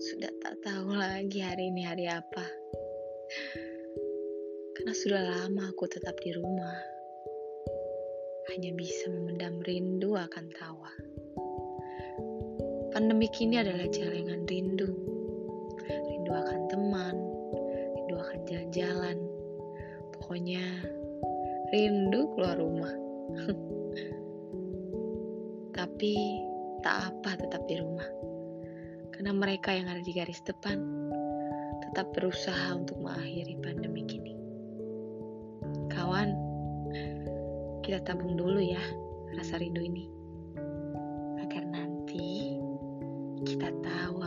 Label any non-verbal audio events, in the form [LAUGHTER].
sudah tak tahu lagi hari ini hari apa. Karena sudah lama aku tetap di rumah. Hanya bisa memendam rindu akan tawa. Pandemi kini adalah celengan rindu. Rindu akan teman, rindu akan jalan-jalan. Pokoknya rindu keluar rumah. [LAUGHS] Tapi tak apa tetap di rumah. Karena mereka yang ada di garis depan tetap berusaha untuk mengakhiri pandemi ini. Kawan, kita tabung dulu ya rasa rindu ini. Agar nanti kita tahu